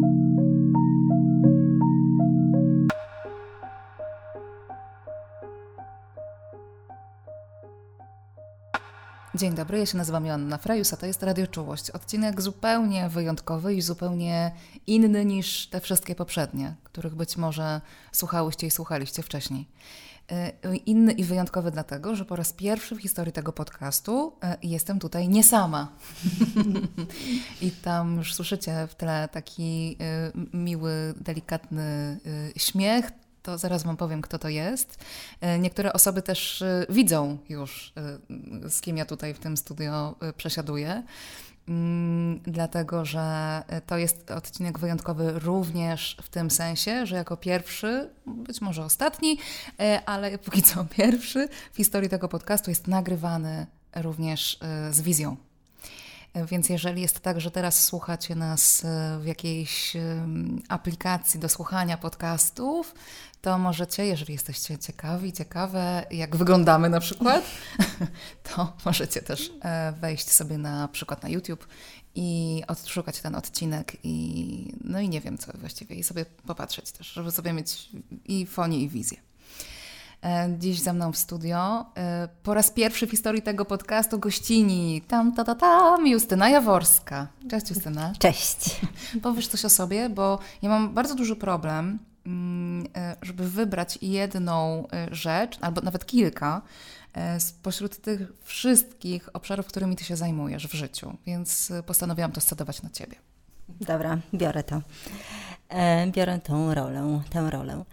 Thank you. Dzień dobry, ja się nazywam Joanna Frejus, a to jest Radio Czułość. Odcinek zupełnie wyjątkowy i zupełnie inny niż te wszystkie poprzednie, których być może słuchałyście i słuchaliście wcześniej. E, inny i wyjątkowy dlatego, że po raz pierwszy w historii tego podcastu e, jestem tutaj nie sama. I tam już słyszycie w tle taki e, miły, delikatny śmiech to zaraz Wam powiem, kto to jest. E, niektóre osoby też e, widzą już, e, z kim ja tutaj w tym studio przesiaduję. Mm, dlatego, że to jest odcinek wyjątkowy również w tym sensie, że jako pierwszy, być może ostatni, ale póki co pierwszy w historii tego podcastu jest nagrywany również z wizją. Więc jeżeli jest tak, że teraz słuchacie nas w jakiejś aplikacji do słuchania podcastów, to możecie, jeżeli jesteście ciekawi, ciekawe, jak wyglądamy na przykład, to możecie też e, wejść sobie na przykład na YouTube i odszukać ten odcinek i no i nie wiem co właściwie i sobie popatrzeć też, żeby sobie mieć i fonię i wizję. E, dziś ze mną w studio e, po raz pierwszy w historii tego podcastu gościni tam, ta, ta, tam, Justyna Jaworska. Cześć Justyna. Cześć. Powiesz coś o sobie, bo ja mam bardzo duży problem Mm, e, żeby wybrać jedną rzecz, albo nawet kilka, spośród tych wszystkich obszarów, którymi ty się zajmujesz w życiu. Więc postanowiłam to scedować na ciebie. Dobra, biorę to. Biorę tą rolę, tę rolę.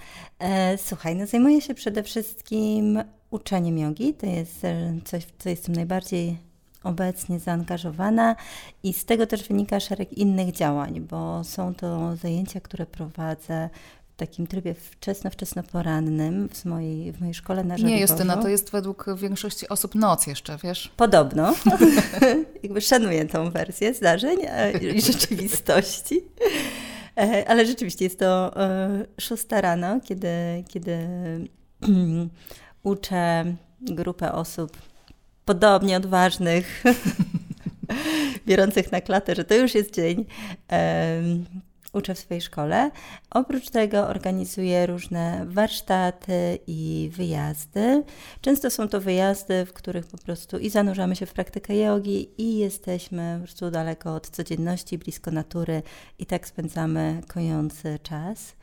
słuchaj, no zajmuję się przede wszystkim uczeniem jogi. To jest coś, co jestem najbardziej obecnie zaangażowana i z tego też wynika szereg innych działań, bo są to zajęcia, które prowadzę takim trybie wczesno-wczesno-porannym w mojej, w mojej szkole na Żoliborzu. Nie, Justyna, to jest według większości osób noc jeszcze, wiesz? Podobno. Jakby szanuję tą wersję zdarzeń e, i rzeczywistości. E, ale rzeczywiście jest to e, szósta rano, kiedy, kiedy uczę grupę osób podobnie odważnych, biorących na klatę, że to już jest dzień uczę w swojej szkole. Oprócz tego organizuję różne warsztaty i wyjazdy. Często są to wyjazdy, w których po prostu i zanurzamy się w praktykę jogi i jesteśmy po prostu daleko od codzienności, blisko natury i tak spędzamy kojący czas.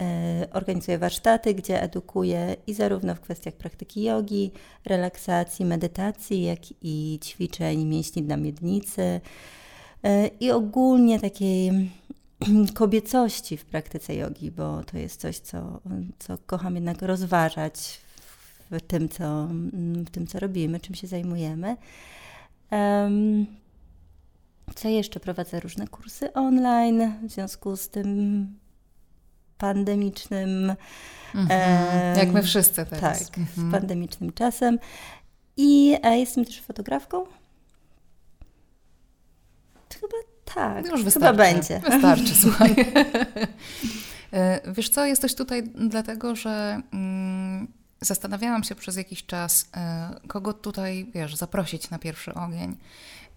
E, organizuję warsztaty, gdzie edukuję i zarówno w kwestiach praktyki jogi, relaksacji, medytacji, jak i ćwiczeń mięśni dla miednicy e, i ogólnie takiej kobiecości w praktyce jogi, bo to jest coś, co, co kocham jednak rozważać w tym, co, w tym, co robimy, czym się zajmujemy. Um, co jeszcze? Prowadzę różne kursy online w związku z tym pandemicznym. Mhm, jak my wszyscy teraz. Tak, mhm. z pandemicznym czasem. I a jestem też fotografką. Chyba tak, już wystarczy. chyba będzie. Wystarczy, słuchaj. E, wiesz co, jesteś tutaj dlatego, że mm, zastanawiałam się przez jakiś czas, e, kogo tutaj, wiesz, zaprosić na pierwszy ogień.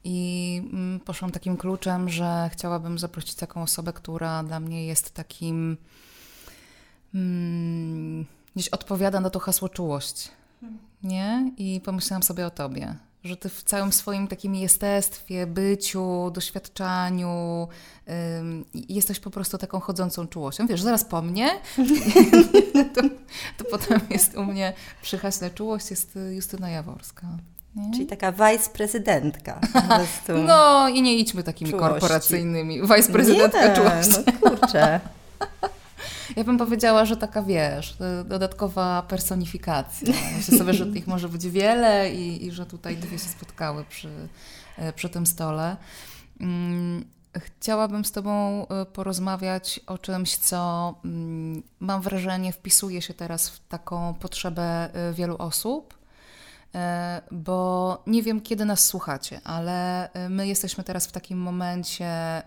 I mm, poszłam takim kluczem, że chciałabym zaprosić taką osobę, która dla mnie jest takim. Mm, gdzieś odpowiada na to hasło czułość. Nie? I pomyślałam sobie o tobie że ty w całym swoim takim jestestwie, byciu, doświadczaniu jesteś po prostu taką chodzącą czułością. Wiesz, zaraz po mnie, to, to, potem jest u mnie przy haśle czułość jest Justyna Jaworska. Nie? Czyli taka vice-prezydentka. no i nie idźmy takimi czułości. korporacyjnymi. Vice-prezydentka czułości. No kurczę. Ja bym powiedziała, że taka, wiesz, dodatkowa personifikacja. Myślę sobie, że ich może być wiele i, i że tutaj dwie się spotkały przy, e, przy tym stole. Mm, chciałabym z Tobą e, porozmawiać o czymś, co mm, mam wrażenie wpisuje się teraz w taką potrzebę e, wielu osób, bo nie wiem, kiedy nas słuchacie, ale my jesteśmy teraz w takim momencie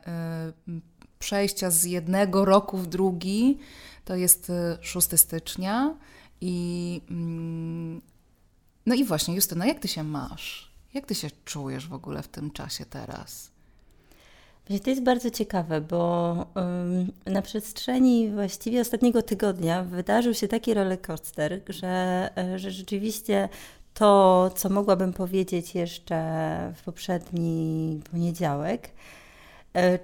przejścia z jednego roku w drugi, to jest 6 y, stycznia i mm, no i właśnie Justyna, jak Ty się masz? Jak Ty się czujesz w ogóle w tym czasie teraz? To jest bardzo ciekawe, bo na przestrzeni właściwie ostatniego tygodnia wydarzył się taki rollercoaster, że, e, że rzeczywiście to, co mogłabym powiedzieć jeszcze w poprzedni poniedziałek,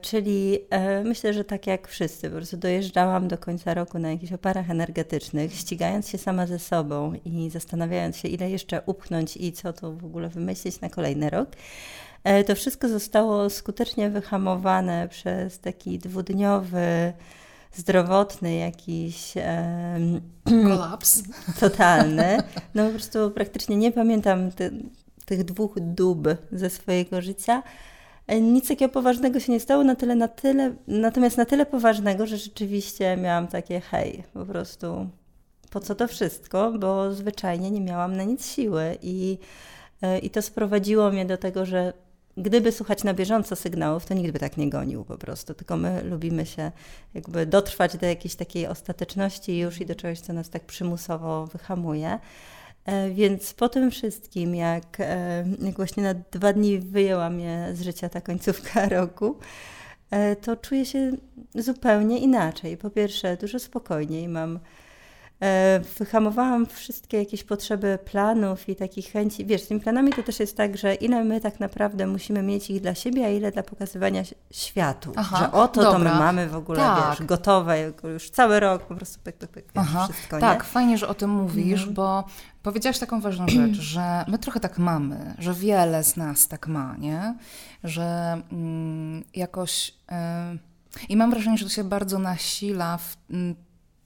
Czyli e, myślę, że tak jak wszyscy, po prostu dojeżdżałam do końca roku na jakichś oparach energetycznych, ścigając się sama ze sobą i zastanawiając się, ile jeszcze upchnąć i co tu w ogóle wymyślić na kolejny rok. E, to wszystko zostało skutecznie wyhamowane przez taki dwudniowy, zdrowotny jakiś kolaps totalny. No po prostu praktycznie nie pamiętam ty, tych dwóch dób ze swojego życia. E, nic takiego poważnego się nie stało, na tyle, na tyle, natomiast na tyle poważnego, że rzeczywiście miałam takie hej, po prostu po co to wszystko, bo zwyczajnie nie miałam na nic siły i, e, i to sprowadziło mnie do tego, że gdyby słuchać na bieżąco sygnałów, to nikt by tak nie gonił po prostu, tylko my lubimy się jakby dotrwać do jakiejś takiej ostateczności już i do czegoś, co nas tak przymusowo wyhamuje. E, więc po tym wszystkim, jak, e, jak właśnie na dwa dni wyjęła mnie z życia ta końcówka roku, e, to czuję się zupełnie inaczej. Po pierwsze, dużo spokojniej mam wyhamowałam wszystkie jakieś potrzeby planów i takich chęci. Wiesz, z tymi planami to też jest tak, że ile my tak naprawdę musimy mieć ich dla siebie, a ile dla pokazywania światu. Aha, że oto dobra. to my mamy w ogóle, tak. wiesz, gotowe już cały rok, po prostu pyk, pyk, pyk, Aha, wszystko, Tak, nie? fajnie, że o tym mówisz, mhm. bo powiedziałaś taką ważną rzecz, że my trochę tak mamy, że wiele z nas tak ma, nie? Że mm, jakoś... Yy, i mam wrażenie, że to się bardzo nasila w mm,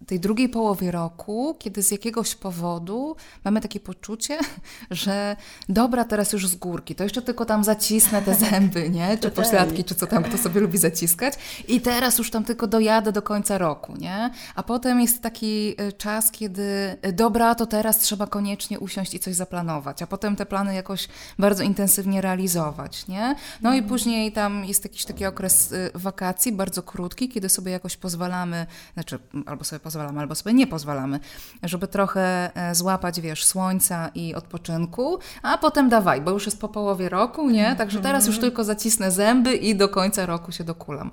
tej drugiej połowie roku, kiedy z jakiegoś powodu mamy takie poczucie, że dobra, teraz już z górki, to jeszcze tylko tam zacisnę te zęby, nie? Czy pośladki, czy co tam kto sobie lubi zaciskać i teraz już tam tylko dojadę do końca roku, nie? A potem jest taki y, czas, kiedy y, dobra, to teraz trzeba koniecznie usiąść i coś zaplanować, a potem te plany jakoś bardzo intensywnie realizować, nie? No i mhm. później tam jest jakiś taki okres y, wakacji, bardzo krótki, kiedy sobie jakoś pozwalamy, znaczy albo sobie pozwalamy, albo sobie nie pozwalamy, żeby trochę e, złapać, wiesz, słońca i odpoczynku, a potem dawaj, bo już jest po połowie roku, nie? Także teraz już tylko zacisnę zęby i do końca roku się dokulam.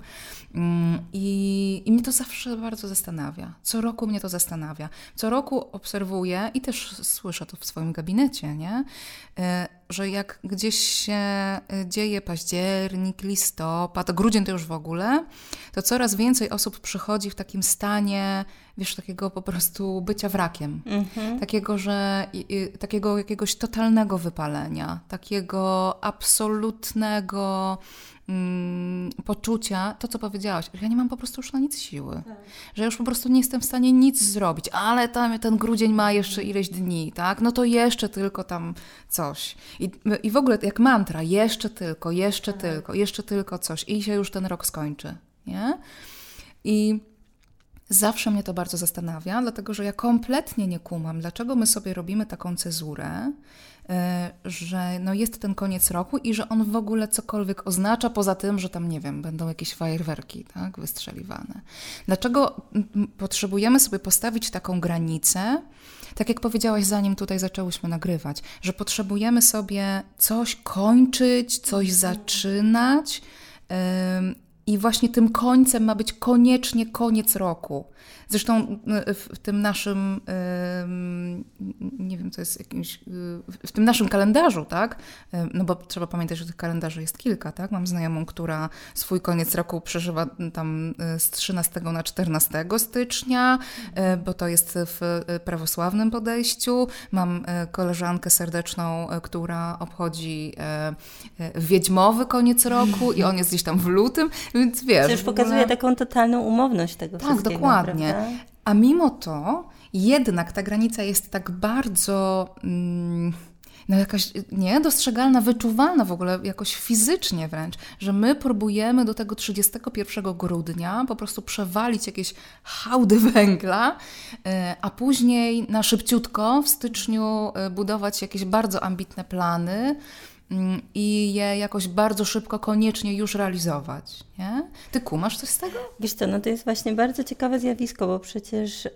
Mm, I, I mnie to zawsze bardzo zastanawia. Co roku mnie to zastanawia. Co roku obserwuję i też słyszę to w swoim gabinecie, nie? Że jak gdzieś się e, dzieje październik, listopad, grudzień to już w ogóle, to coraz więcej osób przychodzi w takim stanie, wiesz, takiego po prostu bycia wrakiem. Mhm. Takiego, że takiego jakiegoś totalnego wypalenia, takiego absolutnego mm, poczucia, to co powiedziałaś, że ja nie mam po prostu już na nic siły. Tak. Że już po prostu nie jestem w stanie nic zrobić, ale tam ten grudzień ma jeszcze ileś dni, tak? No to jeszcze tylko tam coś. I, i w ogóle jak mantra, jeszcze tylko, jeszcze tak. tylko, jeszcze tylko coś i się już ten rok skończy, nie? I zawsze mnie to bardzo zastanawia, dlatego że ja kompletnie nie kumam, dlaczego my sobie robimy taką cezurę, że no jest ten koniec roku i że on w ogóle cokolwiek oznacza, poza tym, że tam, nie wiem, będą jakieś fajerwerki tak, wystrzeliwane. Dlaczego potrzebujemy sobie postawić taką granicę, tak jak powiedziałaś, zanim tutaj zaczęłyśmy nagrywać, że potrzebujemy sobie coś kończyć, coś zaczynać. I właśnie tym końcem ma być koniecznie koniec roku. Zresztą y, w tym naszym, nie wiem, co jest jakimś, y, w tym naszym kalendarzu, tak? No bo trzeba pamiętać, że tych kalendarzy jest kilka, tak? Mam znajomą, która swój koniec roku przeżywa tam y, z 13 na 14 stycznia, bo to jest w prawosławnym podejściu. Mam koleżankę serdeczną, która obchodzi wiedźmowy koniec roku i on jest gdzieś tam w lutym, więc wiesz. To już pokazuje taką totalną umowność tego tak, wszystkiego. Tak, dokładnie. A mimo to jednak ta granica jest tak bardzo. Mm, no jakaś niedostrzegalna, wyczuwalna w ogóle jakoś fizycznie wręcz, że my próbujemy do tego 31 grudnia po prostu przewalić jakieś hałdy węgla, e, a później na szybciutko w styczniu e, budować jakieś bardzo ambitne plany, i je jakoś bardzo szybko, koniecznie już realizować. Nie? Ty kumasz coś z tego? Wiesz co, no to jest właśnie bardzo ciekawe zjawisko, bo przecież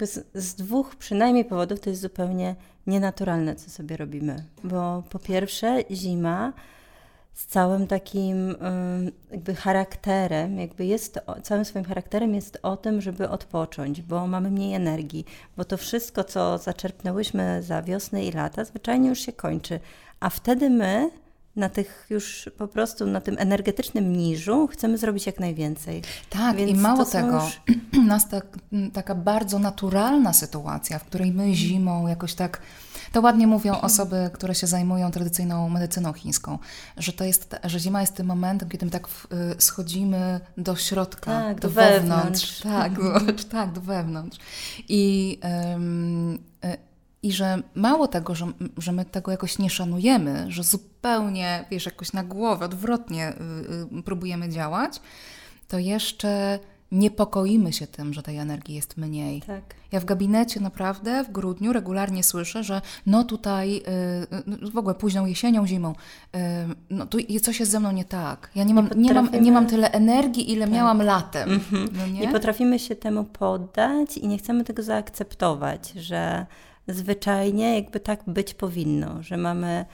z, z, dwóch przynajmniej powodów to jest zupełnie nienaturalne, co sobie robimy. Bo po pierwsze zima z całym takim jakby charakterem, jakby jest, całym swoim charakterem jest o tym, żeby odpocząć, bo mamy mniej energii, bo to wszystko, co zaczerpnęłyśmy za wiosnę i lata, zwyczajnie już się kończy, a wtedy my na tych już po prostu na tym energetycznym niżu chcemy zrobić jak najwięcej. Tak, Więc i mało tego, już... nas ta, taka bardzo naturalna sytuacja, w której my zimą jakoś tak to ładnie mówią osoby, które się zajmują tradycyjną medycyną chińską, że to jest, że zima jest tym momentem, kiedy my tak y, schodzimy do środka, tak, do, do wewnątrz. Tak, do, tak, do wewnątrz. I, y, i że mało tego, że, że my tego jakoś nie szanujemy, że zupełnie, wiesz, jakoś na głowę, odwrotnie y, próbujemy działać, to jeszcze niepokoimy się tym, że tej energii jest mniej. Tak. Ja w gabinecie naprawdę w grudniu regularnie słyszę, że no tutaj yy, w ogóle późną jesienią, zimą, yy, no tu coś jest ze mną nie tak. Ja nie mam, nie, nie mam, nie mam tyle energii, ile tak. miałam latem. Mhm. No nie? nie potrafimy się temu poddać i nie chcemy tego zaakceptować, że zwyczajnie jakby tak być powinno, że mamy,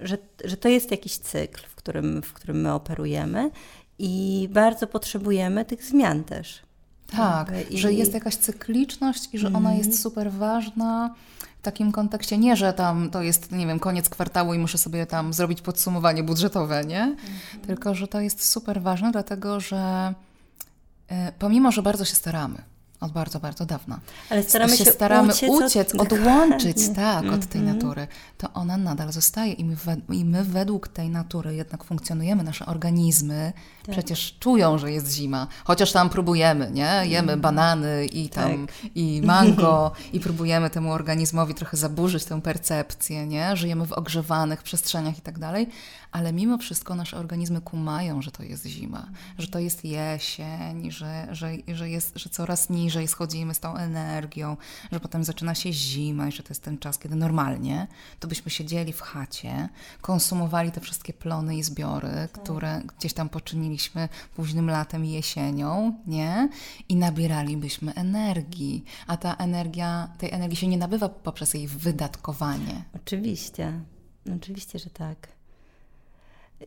że, że to jest jakiś cykl, w którym, w którym my operujemy i bardzo potrzebujemy tych zmian też. Tak, I... że jest jakaś cykliczność i że ona jest mhm. super ważna w takim kontekście. Nie, że tam to jest, nie wiem, koniec kwartału i muszę sobie tam zrobić podsumowanie budżetowe, nie? Mhm. Tylko, że to jest super ważne, dlatego że y, pomimo, że bardzo się staramy, od bardzo, bardzo dawna. Ale staramy się, się staramy uciec, uciec od... odłączyć tak, mm -hmm. od tej mhm. natury. To ona nadal zostaje i my, i my według tej natury jednak funkcjonujemy. Nasze organizmy tak. przecież czują, że jest zima. Chociaż tam próbujemy, nie? Jemy mm. banany i tam tak. i mango i próbujemy temu organizmowi trochę zaburzyć tę percepcję, nie? Żyjemy w ogrzewanych przestrzeniach i tak dalej, ale mimo wszystko nasze organizmy kumają, że to jest zima, że to jest jesień, że, że, że, jest, że coraz niżej niżej schodzimy z tą energią, że potem zaczyna się zima i że to jest ten czas, kiedy normalnie to byśmy siedzieli w chacie, konsumowali te wszystkie plony i zbiory, tak. które gdzieś tam poczyniliśmy późnym latem i jesienią, nie? I nabieralibyśmy energii, a ta energia, tej energii się nie nabywa poprzez jej wydatkowanie. Oczywiście, oczywiście, że tak.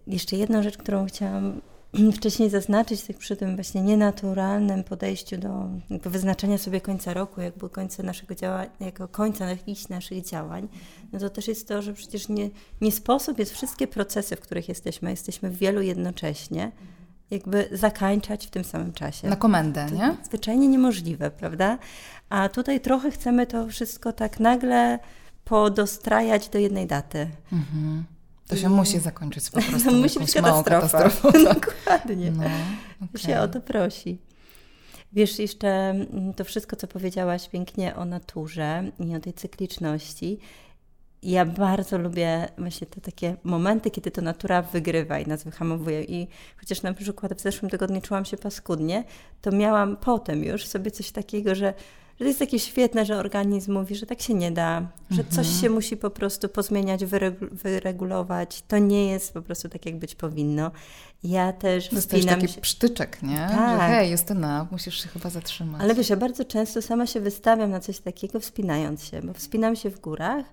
Jeszcze jedną rzecz, którą chciałam wcześniej zaznaczyć przy tym właśnie nienaturalnym podejściu do wyznaczenia sobie końca roku, jakby końca naszego działania, jako końca jakichś naszych działań, no to też jest to, że przecież nie, nie sposób jest wszystkie procesy, w których jesteśmy, jesteśmy w wielu jednocześnie, jakby zakańczać w tym samym czasie. Na komendę, to nie? Zwyczajnie niemożliwe, prawda? A tutaj trochę chcemy to wszystko tak nagle podostrajać do jednej daty. Mhm. To się musi zakończyć po prostu. To musi być katastrofa. katastrofą. Tak. Dokładnie. No, okay. się o to prosi. Wiesz, jeszcze mm, to wszystko, co powiedziałaś pięknie o naturze i o tej cykliczności. Ja bardzo lubię właśnie te takie momenty, kiedy to natura wygrywa i nas wyhamowuje. I chociaż na przykład w zeszłym tygodniu czułam się paskudnie, to miałam potem już sobie coś takiego, że że to jest takie świetne, że organizm mówi, że tak się nie da, że coś mhm. się musi po prostu pozmieniać, wyregulować. To nie jest po prostu tak, jak być powinno. Ja też to jest taki się... przytyczek, nie? Tak. Że hej, Justyna, musisz się chyba zatrzymać. Ale wiesz, ja bardzo często sama się wystawiam na coś takiego, wspinając się, bo wspinam się w górach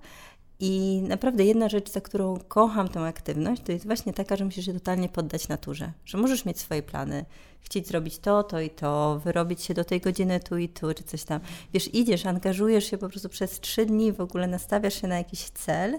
i naprawdę jedna rzecz, za którą kocham tę aktywność, to jest właśnie taka, że musisz się totalnie poddać naturze. Że możesz mieć swoje plany, chcieć zrobić to, to i to, wyrobić się do tej godziny tu i tu, czy coś tam. Wiesz, idziesz, angażujesz się po prostu przez trzy dni, w ogóle nastawiasz się na jakiś cel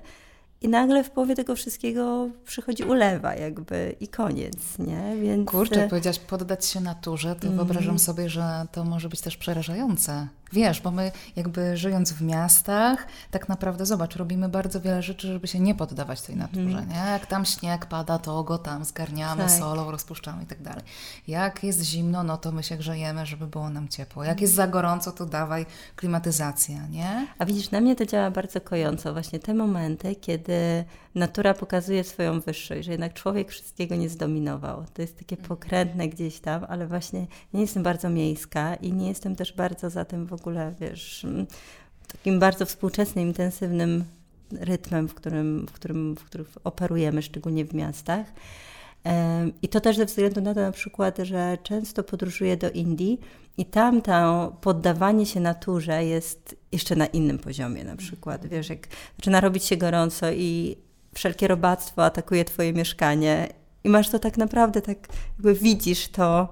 i nagle w połowie tego wszystkiego przychodzi ulewa jakby i koniec, nie? Więc... Kurczę, powiedziałaś poddać się naturze, to mm. wyobrażam sobie, że to może być też przerażające. Wiesz, bo my jakby żyjąc w miastach, tak naprawdę zobacz, robimy bardzo wiele rzeczy, żeby się nie poddawać tej naturze, mm. nie? Jak tam śnieg pada, to go tam zgarniamy tak. solą, rozpuszczamy i tak dalej. Jak jest zimno, no to my się grzejemy, żeby było nam ciepło. Jak jest za gorąco, to dawaj klimatyzacja, nie? A widzisz, na mnie to działa bardzo kojąco, właśnie te momenty, kiedy natura pokazuje swoją wyższość, że jednak człowiek wszystkiego nie zdominował. To jest takie mhm. pokrętne gdzieś tam, ale właśnie nie jestem bardzo miejska i nie jestem też bardzo za tym w ogóle, wiesz, takim bardzo współczesnym, intensywnym rytmem, w którym, w którym, w którym operujemy, szczególnie w miastach. I to też ze względu na to na przykład, że często podróżuję do Indii i tam to poddawanie się naturze jest jeszcze na innym poziomie na przykład. Wiesz, jak zaczyna robić się gorąco i wszelkie robactwo atakuje twoje mieszkanie I masz to tak naprawdę, tak jakby widzisz to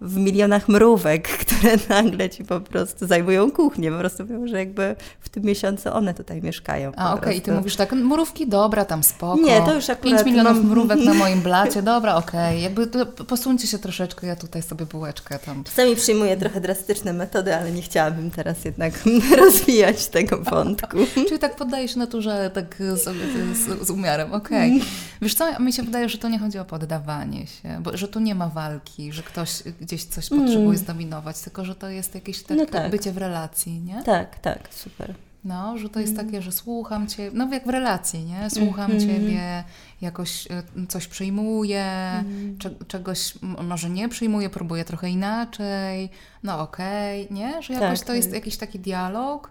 w milionach mrówek, które nagle ci po prostu zajmują kuchnię. Po prostu mówią, że jakby w tym miesiącu one tutaj mieszkają. A okej, okay. i ty mówisz tak, mrówki, dobra, tam spoko. Nie, to już akurat 5 milionów mam... mrówek na moim blacie, dobra, okej. Okay. Jakby posuńcie się troszeczkę, ja tutaj sobie bułeczkę tam. Czasami przyjmuję trochę drastyczne metody, ale nie chciałabym teraz jednak rozwijać tego wątku. Czyli tak poddaję się naturze tak sobie z, z umiarem, okej. Okay. Wiesz co, mi się wydaje, że to nie chodzi o poddawanie się, bo, że tu nie ma walki, że ktoś gdzieś coś potrzebuje mm. zdominować, tylko że to jest jakieś tak, no tak. bycie w relacji, nie? Tak, tak, super. No, że to jest mm. takie, że słucham Cię, no jak w relacji, nie? Słucham mm. Ciebie, jakoś e, coś przyjmuję, mm. czegoś może nie przyjmuję, próbuję trochę inaczej, no okej, okay, nie? Że jakoś tak, to jest jakiś taki dialog,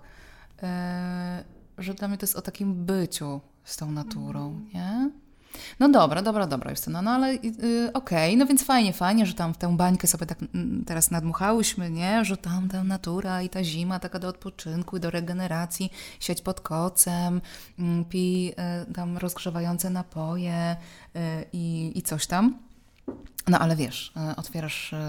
yy, że dla mnie to jest o takim byciu z tą naturą, mm. nie? No dobra, dobra, dobra Justyna, no ale yy, okej, okay, no więc fajnie, fajnie, że tam w tę bańkę sobie tak mm, teraz nadmuchałyśmy, nie? Że tam ta natura i ta zima taka do odpoczynku i do regeneracji, sieć pod kocem, yy, pij yy, tam rozgrzewające napoje y, i, i coś tam. No ale wiesz, e, otwierasz e,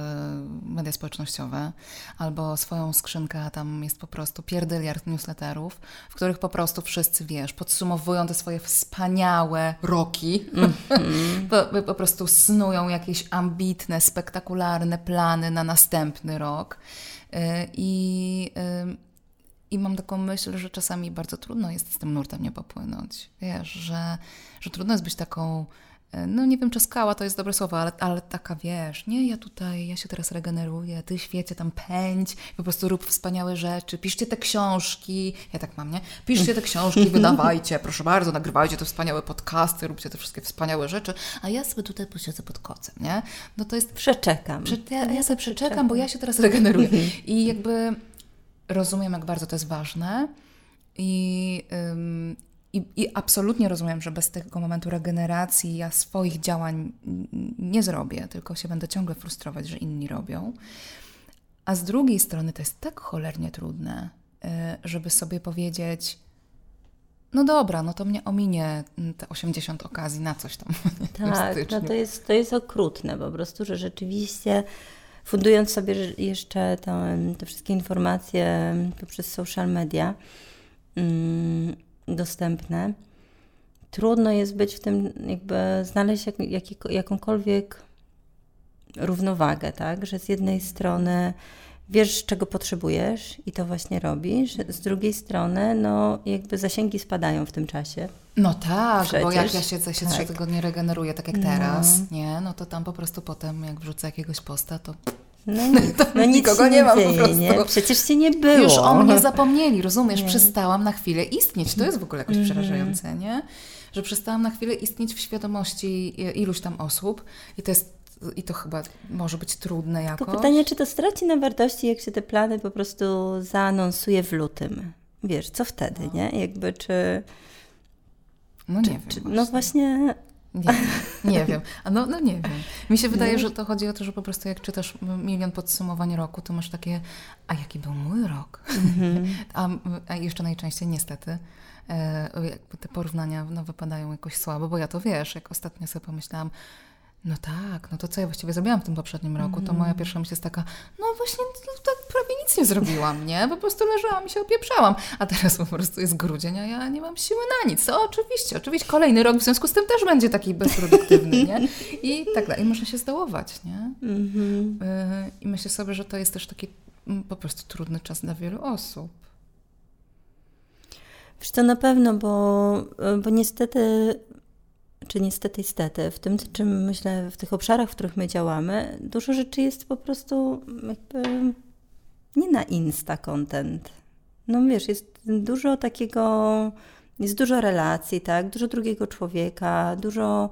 media społecznościowe albo swoją skrzynkę, a tam jest po prostu pierdyliard newsletterów, w których po prostu wszyscy, wiesz, podsumowują te swoje wspaniałe roki, mm -hmm. po, po, prostu snują jakieś ambitne, spektakularne plany na następny rok e, i... I mam taką myśl, że czasami bardzo trudno jest z tym nurtem nie popłynąć. Wiesz, że, że trudno jest być taką no nie wiem, czy skała to jest dobre słowo, ale, ale taka wiesz, nie, ja tutaj, ja się teraz regeneruję, ty świecie tam pędź, po prostu rób wspaniałe rzeczy, piszcie te książki, ja tak mam, nie? Piszcie te książki, wydawajcie, proszę bardzo, nagrywajcie te wspaniałe podcasty, róbcie te wszystkie wspaniałe rzeczy, a ja sobie tutaj posiedzę pod kocem, nie? No to jest... Przeczekam. Prze ja, ja sobie przeczekam, bo ja się teraz regeneruję. I jakby rozumiem, jak bardzo to jest ważne i... Ym, i, I, absolutnie rozumiem, że bez tego momentu regeneracji ja swoich działań nie zrobię, tylko się będę ciągle frustrować, że inni robią. A z drugiej strony to jest tak cholernie trudne, y, żeby sobie powiedzieć, no dobra, no to mnie ominie te 80 okazji na coś tam. Tak, no to, jest, to jest okrutne po prostu, że rzeczywiście fundując sobie jeszcze te, te wszystkie informacje poprzez social media, mm, dostępne. Trudno jest być w tym, jakby znaleźć jak, jak, jakąkolwiek równowagę, tak? Że z jednej strony wiesz, czego potrzebujesz i to właśnie robisz, z drugiej strony, no jakby zasięgi spadają w tym czasie. No tak, Przecież. bo jak ja siedzę się tak. trzy tygodnie regeneruję, tak jak no. teraz, nie, no to tam po prostu potem, jak wrzucę jakiegoś posta, to no nic, no nic nikogo nie, ma po prostu. Nie? Przecież się nie było. Już o mnie zapomnieli, rozumiesz? Nie. Przestałam na chwilę istnieć. To jest w ogóle jakoś mm przerażające, nie? Że przestałam na chwilę istnieć w świadomości iluś tam osób i to jest i to chyba może być trudne jakoś. Tylko pytanie, czy to straci na wartości, jak się te plany po prostu zaanonsuje w lutym? Wiesz, co wtedy, no. nie? Jakby czy... No nie czy, wiem. Czy, no właśnie nie, nie wiem. A no, no nie wiem. Mi się wydaje, że to chodzi o to, że po prostu jak czytasz milion podsumowań roku, to masz takie, a jaki był mój rok? Mm-hmm. A, a, jeszcze najczęściej niestety e, te porównania no, wypadają jakoś słabo, bo ja to wiesz, jak ostatnio sobie pomyślałam, no tak, no to co ja właściwie zrobiłam w tym poprzednim roku, to moja mhm. pierwsza myśl jest taka, no właśnie no, tak prawie nic nie zrobiłam, nie? Po prostu leżałam i się opieprzałam. A teraz po prostu jest grudzień, a ja nie mam siły na nic. To oczywiście, oczywiście kolejny rok w związku z tym też będzie taki bezproduktywny, nie? I tak dalej. I można się zdołować, nie? Mhm. Y, I myślę sobie, że to jest też taki mm, po prostu trudny czas dla wielu osób. Wiesz to na pewno, bo, bo niestety czy niestety, niestety, w tym, czym myślę, w tych obszarach, w których my działamy, dużo rzeczy jest po prostu jakby nie na insta content. No wiesz, jest dużo takiego, jest dużo relacji, tak, dużo drugiego człowieka, dużo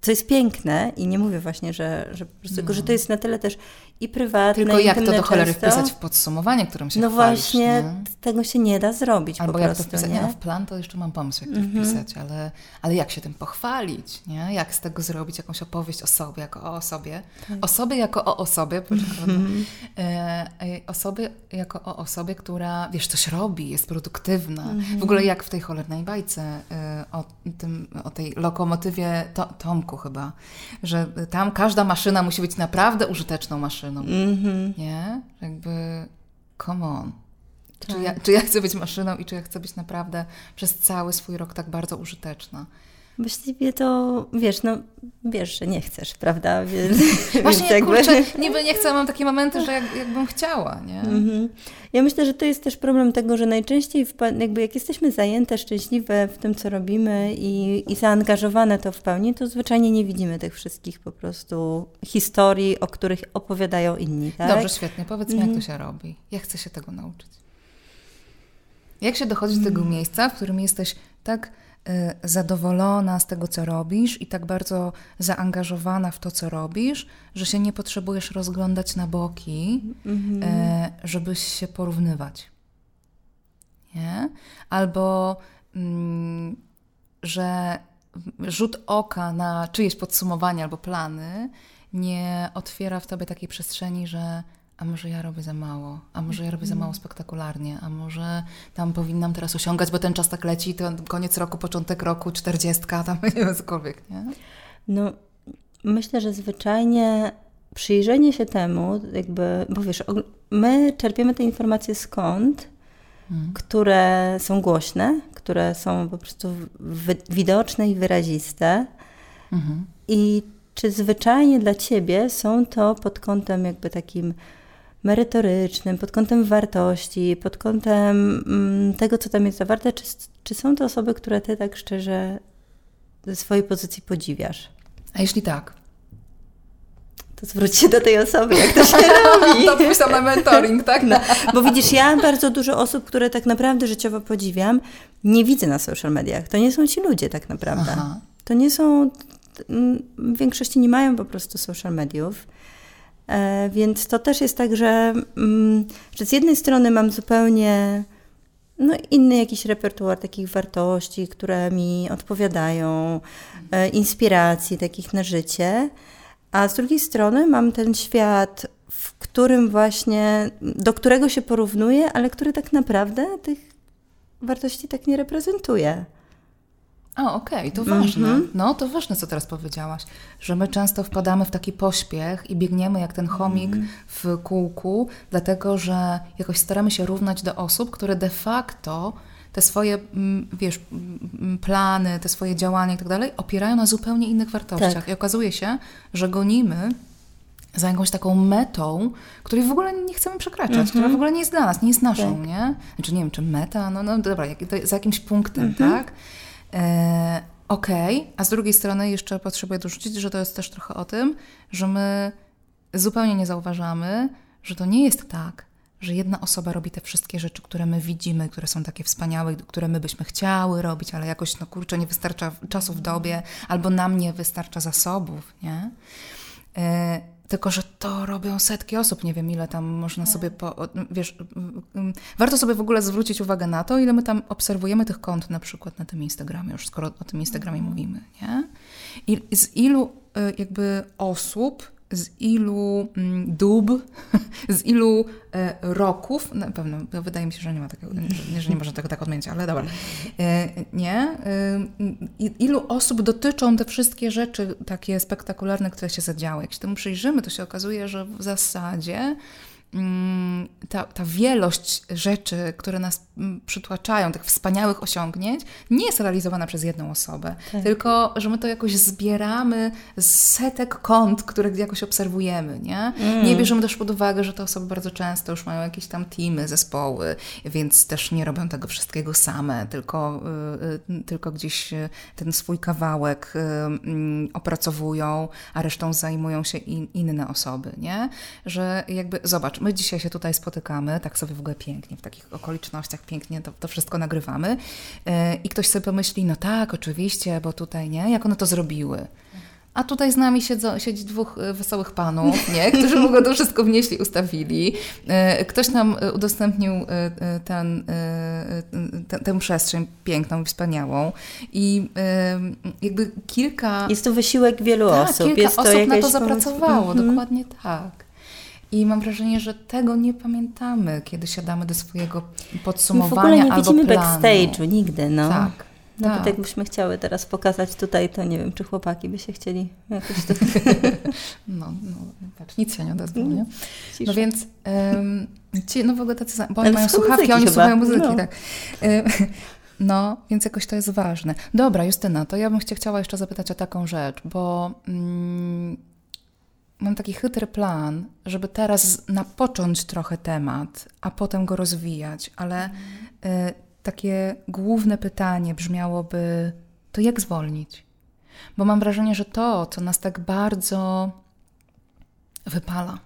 co jest piękne i nie mówię właśnie, że, że po prostu, no. tylko, że to jest na tyle też i prywatne, Tylko jak to do cholery często. wpisać w podsumowanie, którym się No chwalisz, właśnie, nie? tego się nie da zrobić Albo po jak prostu, to wpisać, nie? no w plan to jeszcze mam pomysł, jak to mm -hmm. wpisać, ale, ale jak się tym pochwalić, nie? Jak z tego zrobić jakąś opowieść o sobie, jako o osobie. Tak. Osoby jako o osobie, mm -hmm. e, osoby jako o osobie, która, wiesz, coś robi, jest produktywna. Mm -hmm. W ogóle jak w tej cholernej bajce e, o, tym, o tej lokomotywie to, początku chyba, że tam każda maszyna musi być naprawdę użyteczną maszyną. Mhm. Nie? Jakby, come on. Czy, Tak. ja, czy ja chcę być maszyną i czy ja chcę być naprawdę przez cały swój rok tak bardzo użyteczna? Właściwie to, wiesz, no, wiesz, że nie chcesz, prawda? Więc, Właśnie, więc jakby... kurczę, niby nie chcę, mam takie momenty, że jak, jakbym chciała, nie? Mhm. Ja myślę, że to jest też problem tego, że najczęściej jakby jak jesteśmy zajęte, szczęśliwe w tym, co robimy i, i zaangażowane to w pełni, to zwyczajnie nie widzimy tych wszystkich po prostu historii, o których opowiadają inni, tak? Dobrze, świetnie. Powiedz mi, jak Mhm. to się robi. Ja chcę się tego nauczyć. Jak się dochodzi do tego Mm. miejsca, w którym jesteś tak zadowolona z tego, co robisz i tak bardzo zaangażowana w to, co robisz, że się nie potrzebujesz rozglądać na boki, Mhm. e, żebyś się porównywać. Nie? Albo mm, że rzut oka na czyjeś podsumowanie albo plany nie otwiera w tobie takiej przestrzeni, że a może ja robię za mało, a może ja robię za mało spektakularnie, a może tam powinnam teraz osiągać, bo ten czas tak leci, to koniec roku, początek roku, czterdziestka, tam nie wiem, cokolwiek, nie? No, myślę, że zwyczajnie przyjrzenie się temu, jakby, bo wiesz, my czerpiemy te informacje skąd, Mm. które są głośne, które są po prostu widoczne i wyraziste. Mhm. I czy zwyczajnie dla Ciebie są to pod kątem jakby takim merytorycznym, pod kątem wartości, pod kątem mm, tego, co tam jest zawarte, czy, czy są to osoby, które Ty tak szczerze ze swojej pozycji podziwiasz? A jeśli tak? To zwróć się do tej osoby, jak to się robi. to pójść na mentoring, tak? No, bo widzisz, ja bardzo dużo osób, które tak naprawdę życiowo podziwiam, nie widzę na social mediach. To nie są ci ludzie tak naprawdę. Aha. To nie są, w większości nie mają po prostu social mediów. E, więc to też jest tak, że, mm, że z jednej strony mam zupełnie no, inny jakiś repertuar takich wartości, które mi odpowiadają, e, inspiracji takich na życie, a z drugiej strony mam ten świat, w którym właśnie, do którego się porównuję, ale który tak naprawdę tych wartości tak nie reprezentuje. A, okej, to ważne. Mhm. No, to ważne, co teraz powiedziałaś, że my często wpadamy w taki pośpiech i biegniemy jak ten chomik Mhm. w kółku, dlatego że jakoś staramy się równać do osób, które de facto te swoje, mm, wiesz, mm, plany, te swoje działania i tak dalej opierają na zupełnie innych wartościach. Tak. I okazuje się, że gonimy za jakąś taką metą, której w ogóle nie chcemy przekraczać, która w ogóle nie jest dla nas, nie jest naszą. Tak. nie? Znaczy nie wiem, czy meta, no, no dobra, jak, za jakimś punktem, Mhm. tak? E, Okej, a z drugiej strony jeszcze potrzebuję dorzucić, że to jest też trochę o tym, że my zupełnie nie zauważamy, że to nie jest tak, że jedna osoba robi te wszystkie rzeczy, które my widzimy, które są takie wspaniałe, które my byśmy chciały robić, ale jakoś, no kurczę, nie wystarcza czasu w dobie, albo nam nie wystarcza zasobów, nie? E, tylko, że to robią setki osób, nie wiem ile tam można sobie, po, wiesz, warto sobie w ogóle zwrócić uwagę na to, ile my tam obserwujemy tych kont na przykład na tym Instagramie, już skoro o tym Instagramie mówimy, nie? I z ilu y, jakby osób, z ilu mm, dób, z ilu e, roków, na pewno, to wydaje mi się, że nie ma takiego, że- nie można tego tak odmienić, ale dobra, E, nie? E, Ilu osób dotyczą te wszystkie rzeczy takie spektakularne, które się zadziały? Jak się temu przyjrzymy, to się okazuje, że w zasadzie ta, ta wielość rzeczy, które nas mm, przytłaczają, tych wspaniałych osiągnięć, nie jest realizowana przez jedną osobę, Tak. tylko że my to jakoś zbieramy z setek kont, które jakoś obserwujemy, nie? Nie bierzemy też pod uwagę, że te osoby bardzo często już mają jakieś tam teamy, zespoły, więc też nie robią tego wszystkiego same, tylko, y, y, tylko gdzieś y, ten swój kawałek mm, opracowują, a resztą zajmują się in, inne osoby, nie? Że jakby, zobacz, my dzisiaj się tutaj spotykamy, tak sobie w ogóle pięknie, w takich okolicznościach pięknie to, to wszystko nagrywamy y, i ktoś sobie pomyśli, no tak, oczywiście, bo tutaj, nie? Jak one to zrobiły? A tutaj z nami siedzą, siedzi dwóch e, wesołych panów, nie? którzy w ogóle to wszystko wnieśli, ustawili. E, Ktoś nam e, udostępnił e, e, ten, e, e, tę- przestrzeń piękną wspaniałą. I e, jakby kilka, Jest to wysiłek wielu tak, osób. kilka jest to osób na to zapracowało, Mhm. dokładnie tak. I mam wrażenie, że tego nie pamiętamy, kiedy siadamy do swojego My w podsumowania ogóle nie widzimy backstage'u nigdy, no. Tak. Nawet tak. jakbyśmy chciały teraz pokazać tutaj, to nie wiem, czy chłopaki by się chcieli jakoś to... no, no, patrz, nic się nie odezwał, nie? No więc um, ci, no w ogóle tacy, bo oni mają słuchawki, oni chyba. słuchają muzyki, no. tak. No, więc jakoś to jest ważne. Dobra, Justyna, to ja bym cię chciała jeszcze zapytać o taką rzecz, bo mm, mam taki chytry plan, żeby teraz napocząć trochę temat, a potem go rozwijać, ale y, takie główne pytanie brzmiałoby: to jak zwolnić? Bo mam wrażenie, że to, co nas tak bardzo wypala,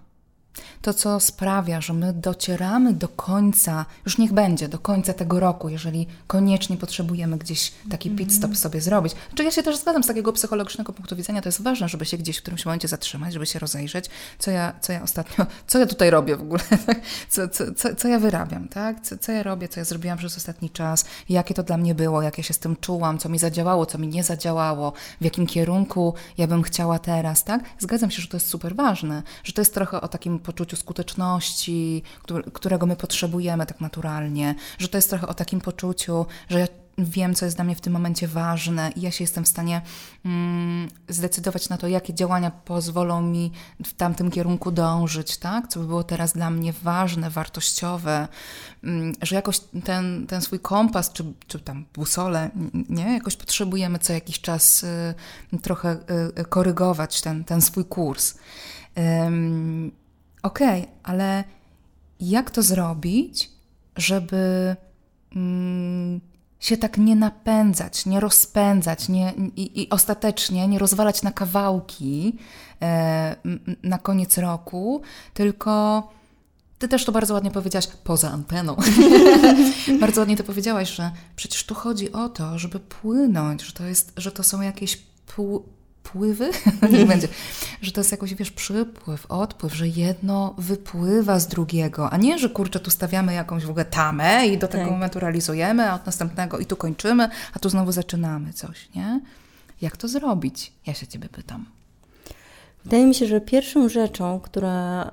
to, co sprawia, że my docieramy do końca, już niech będzie, do końca tego roku, jeżeli koniecznie potrzebujemy gdzieś taki pit stop mhm. sobie zrobić. Znaczy ja się też zgadzam z takiego psychologicznego punktu widzenia, to jest ważne, żeby się gdzieś w którymś momencie zatrzymać, żeby się rozejrzeć, co ja, co ja ostatnio, co ja tutaj robię w ogóle, tak? co, co, co, co ja wyrabiam, tak? Co, co ja robię, co ja zrobiłam przez ostatni czas, jakie to dla mnie było, jak ja się z tym czułam, co mi zadziałało, co mi nie zadziałało, w jakim kierunku ja bym chciała teraz, tak? Zgadzam się, że to jest super ważne, że to jest trochę o takim poczuciu skuteczności, którego my potrzebujemy tak naturalnie, że to jest trochę o takim poczuciu, że ja wiem, co jest dla mnie w tym momencie ważne i ja się jestem w stanie mm, zdecydować na to, jakie działania pozwolą mi w tamtym kierunku dążyć, tak? Co by było teraz dla mnie ważne, wartościowe, mm, że jakoś ten, ten swój kompas, czy, czy tam busolę, nie? Jakoś potrzebujemy co jakiś czas y, trochę y, korygować ten, ten swój kurs. Okej, okay, ale jak to zrobić, żeby mm, się tak nie napędzać, nie rozpędzać nie, i, i ostatecznie nie rozwalać na kawałki e, na koniec roku, tylko ty też to bardzo ładnie powiedziałaś, poza anteną. bardzo ładnie to powiedziałaś, że przecież tu chodzi o to, żeby płynąć, że to, jest, że to są jakieś pół, pływy, nie będzie, że to jest jakoś, wiesz, przypływ, odpływ, że jedno wypływa z drugiego, a nie, że kurczę, tu stawiamy jakąś w ogóle tamę i do tego tak. momentu realizujemy, a od następnego i tu kończymy, a tu znowu zaczynamy coś, nie? Jak to zrobić? Ja się Ciebie pytam. Wydaje mi się, że pierwszą rzeczą, która,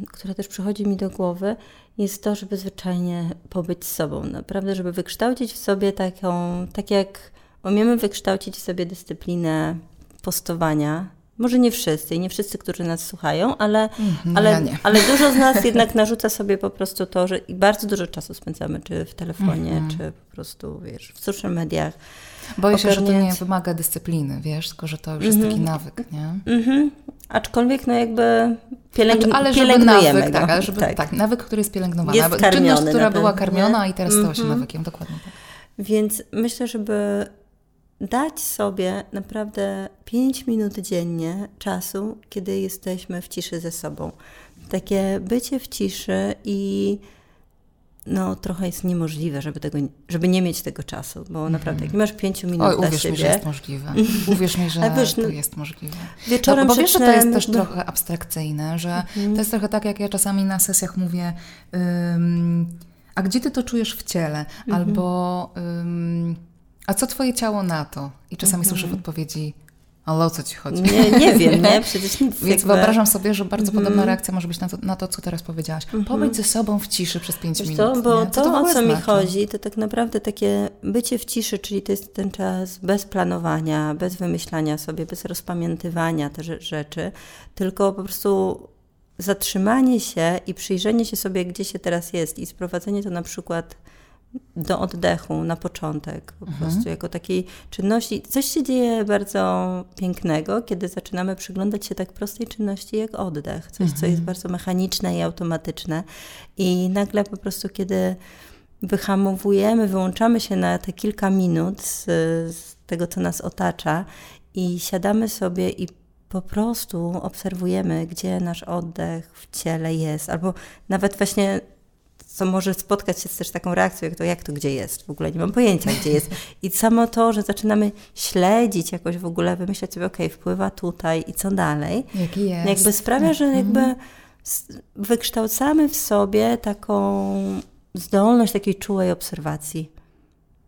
yy, która też przychodzi mi do głowy, jest to, żeby zwyczajnie pobyć z sobą. Naprawdę, żeby wykształcić w sobie taką, tak jak umiemy wykształcić w sobie dyscyplinę postowania. Może nie wszyscy nie wszyscy, którzy nas słuchają, ale, no ale, ja ale dużo z nas jednak narzuca sobie po prostu to, że bardzo dużo czasu spędzamy, czy w telefonie, mm czy po prostu, wiesz, w social mediach. Boję się, że to nie wymaga dyscypliny, wiesz, tylko że to już jest mm -hmm. taki nawyk, nie? Mm -hmm. Aczkolwiek, no jakby pielęg... znaczy, ale pielęgnujemy nawyk, tak, ale żeby, tak. tak. nawyk, który jest pielęgnowany. Jest karmiony Czynność, która była karmiona i teraz stała się mhm. nawykiem, dokładnie tak. Więc myślę, żeby dać sobie naprawdę 5 minut dziennie czasu, kiedy jesteśmy w ciszy ze sobą. Takie bycie w ciszy i no trochę jest niemożliwe, żeby, tego, żeby nie mieć tego czasu, bo mhm. naprawdę jak masz 5 minut Oj, dla uwierz siebie... mi, że jest możliwe. Uwierz mi, że wiesz, no, to jest możliwe. Wieczorem no, bo wiesz, że to jest też trochę abstrakcyjne, że mhm. to jest trochę tak, jak ja czasami na sesjach mówię um, a gdzie ty to czujesz w ciele? Mhm. Albo um, a co twoje ciało na to? I czasami mhm. słyszę w odpowiedzi, ale o co ci chodzi? Nie, nie wiem, nie? Przecież nic Więc jakby... wyobrażam sobie, że bardzo mhm. podobna reakcja może być na to, na to co teraz powiedziałaś. Mhm. Pobyć ze sobą w ciszy przez pięć minut. To, bo to, to o co znaczy? mi chodzi, to tak naprawdę takie bycie w ciszy, czyli to jest ten czas bez planowania, bez wymyślania sobie, bez rozpamiętywania te rzeczy, tylko po prostu zatrzymanie się i przyjrzenie się sobie, gdzie się teraz jest i sprowadzenie to na przykład do oddechu na początek, po mhm. prostu jako takiej czynności. Coś się dzieje bardzo pięknego, kiedy zaczynamy przyglądać się tak prostej czynności jak oddech, coś, mhm. co jest bardzo mechaniczne i automatyczne. I nagle po prostu, kiedy wyhamowujemy, wyłączamy się na te kilka minut z, z tego, co nas otacza i siadamy sobie i po prostu obserwujemy, gdzie nasz oddech w ciele jest, albo nawet właśnie co może spotkać się z też taką reakcją, jak to, jak to gdzie jest, w ogóle nie mam pojęcia, gdzie jest. I samo to, że zaczynamy śledzić jakoś w ogóle, wymyślać sobie, okej, okay, wpływa tutaj i co dalej, Jaki jest. jakby sprawia, że jakby mhm. wykształcamy w sobie taką zdolność takiej czułej obserwacji.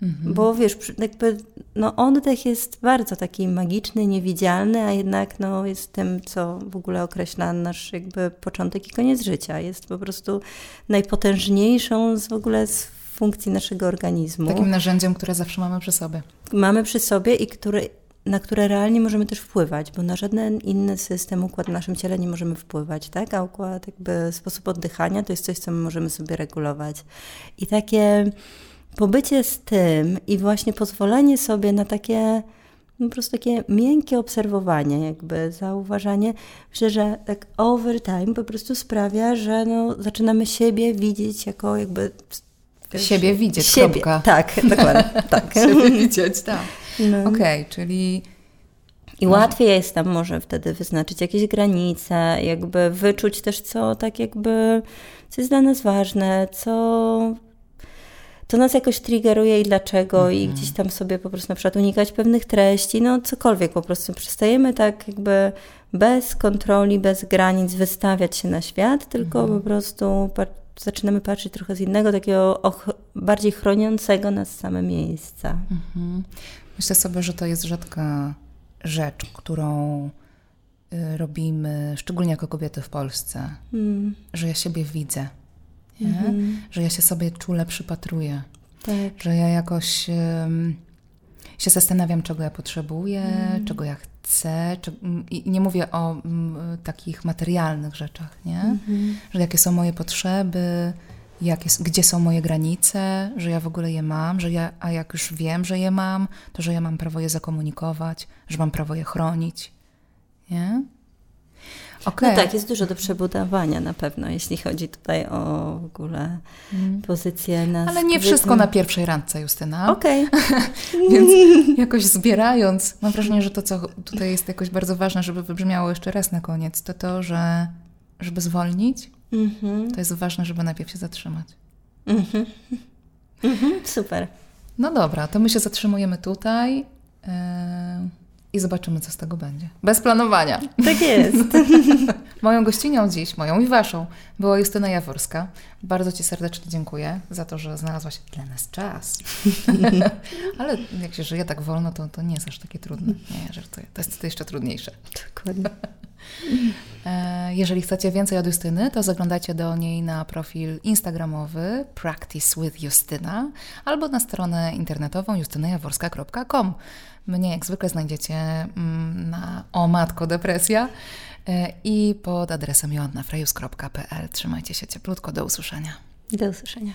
Mhm. Bo wiesz, jakby no oddech jest bardzo taki magiczny, niewidzialny, a jednak no, jest tym, co w ogóle określa nasz jakby początek i koniec życia. Jest po prostu najpotężniejszą z w ogóle z funkcji naszego organizmu. Takim narzędziem, które zawsze mamy przy sobie. Mamy przy sobie i które, na które realnie możemy też wpływać, bo na żaden inny system, układ w naszym ciele nie możemy wpływać, tak? A układ, jakby sposób oddychania to jest coś, co my możemy sobie regulować. I takie pobycie z tym i właśnie pozwolenie sobie na takie po prostu takie miękkie obserwowanie, jakby zauważanie, myślę, że tak over time po prostu sprawia, że no, zaczynamy siebie widzieć jako jakby... Siebie widzieć, siebie. Kropka. Tak, dokładnie. tak. siebie widzieć, tak. No. Okej, okay, czyli... I łatwiej jest tam może wtedy wyznaczyć jakieś granice, jakby wyczuć też, co tak jakby, co jest dla nas ważne, co to nas jakoś triggeruje i dlaczego, -hmm. i mhm. gdzieś tam sobie po prostu na przykład unikać pewnych treści, no cokolwiek po prostu. Przestajemy tak jakby bez kontroli, bez granic wystawiać się na świat, tylko -hmm. po prostu zaczynamy patrzeć trochę z innego, takiego bardziej chroniącego nas same miejsca. -hmm. Myślę sobie, że to jest rzadka rzecz, którą y, robimy, szczególnie jako kobiety w Polsce, mm. że ja siebie widzę mhm. że ja się sobie czule przypatruję, tak. że ja jakoś um, się zastanawiam, czego ja potrzebuję, mhm. czego ja chcę. Czy, I nie mówię o m, takich materialnych rzeczach, nie? Mhm. że jakie są moje potrzeby, jakie, gdzie są moje granice, że ja w ogóle je mam, że ja, a jak już wiem, że je mam, to że ja mam prawo je zakomunikować, że mam prawo je chronić. Nie? Okay. No tak, jest dużo do przebudowania na pewno, jeśli chodzi tutaj o w ogóle mm. pozycję nas. Ale nie wszystko na pierwszej randce, Justyna. Okej. Okay. Więc jakoś zbierając, mam wrażenie, że to, co tutaj jest jakoś bardzo ważne, żeby wybrzmiało jeszcze raz na koniec, to to, że żeby zwolnić, mm -hmm. to jest ważne, żeby najpierw się zatrzymać. Mm -hmm. Super. No dobra, to my się zatrzymujemy tutaj. Yy i zobaczymy, co z tego będzie. Bez planowania. Tak jest. moją gościnią dziś, moją i waszą, była Justyna Jaworska. Bardzo Ci serdecznie dziękuję za to, że znalazłaś dla nas czas. Ale jak się żyje tak wolno, to, to nie jest aż takie trudne. Nie, żartuję. To jest to jeszcze trudniejsze. Dokładnie. E, jeżeli chcecie więcej od Justyny, to zaglądajcie do niej na profil instagramowy Practice with Justyna albo na stronę internetową justynajaworska.com. Mnie jak zwykle znajdziecie mm, na O Matko Depresja e, i pod adresem joannafrejus.pl. Trzymajcie się cieplutko, do usłyszenia. Do usłyszenia.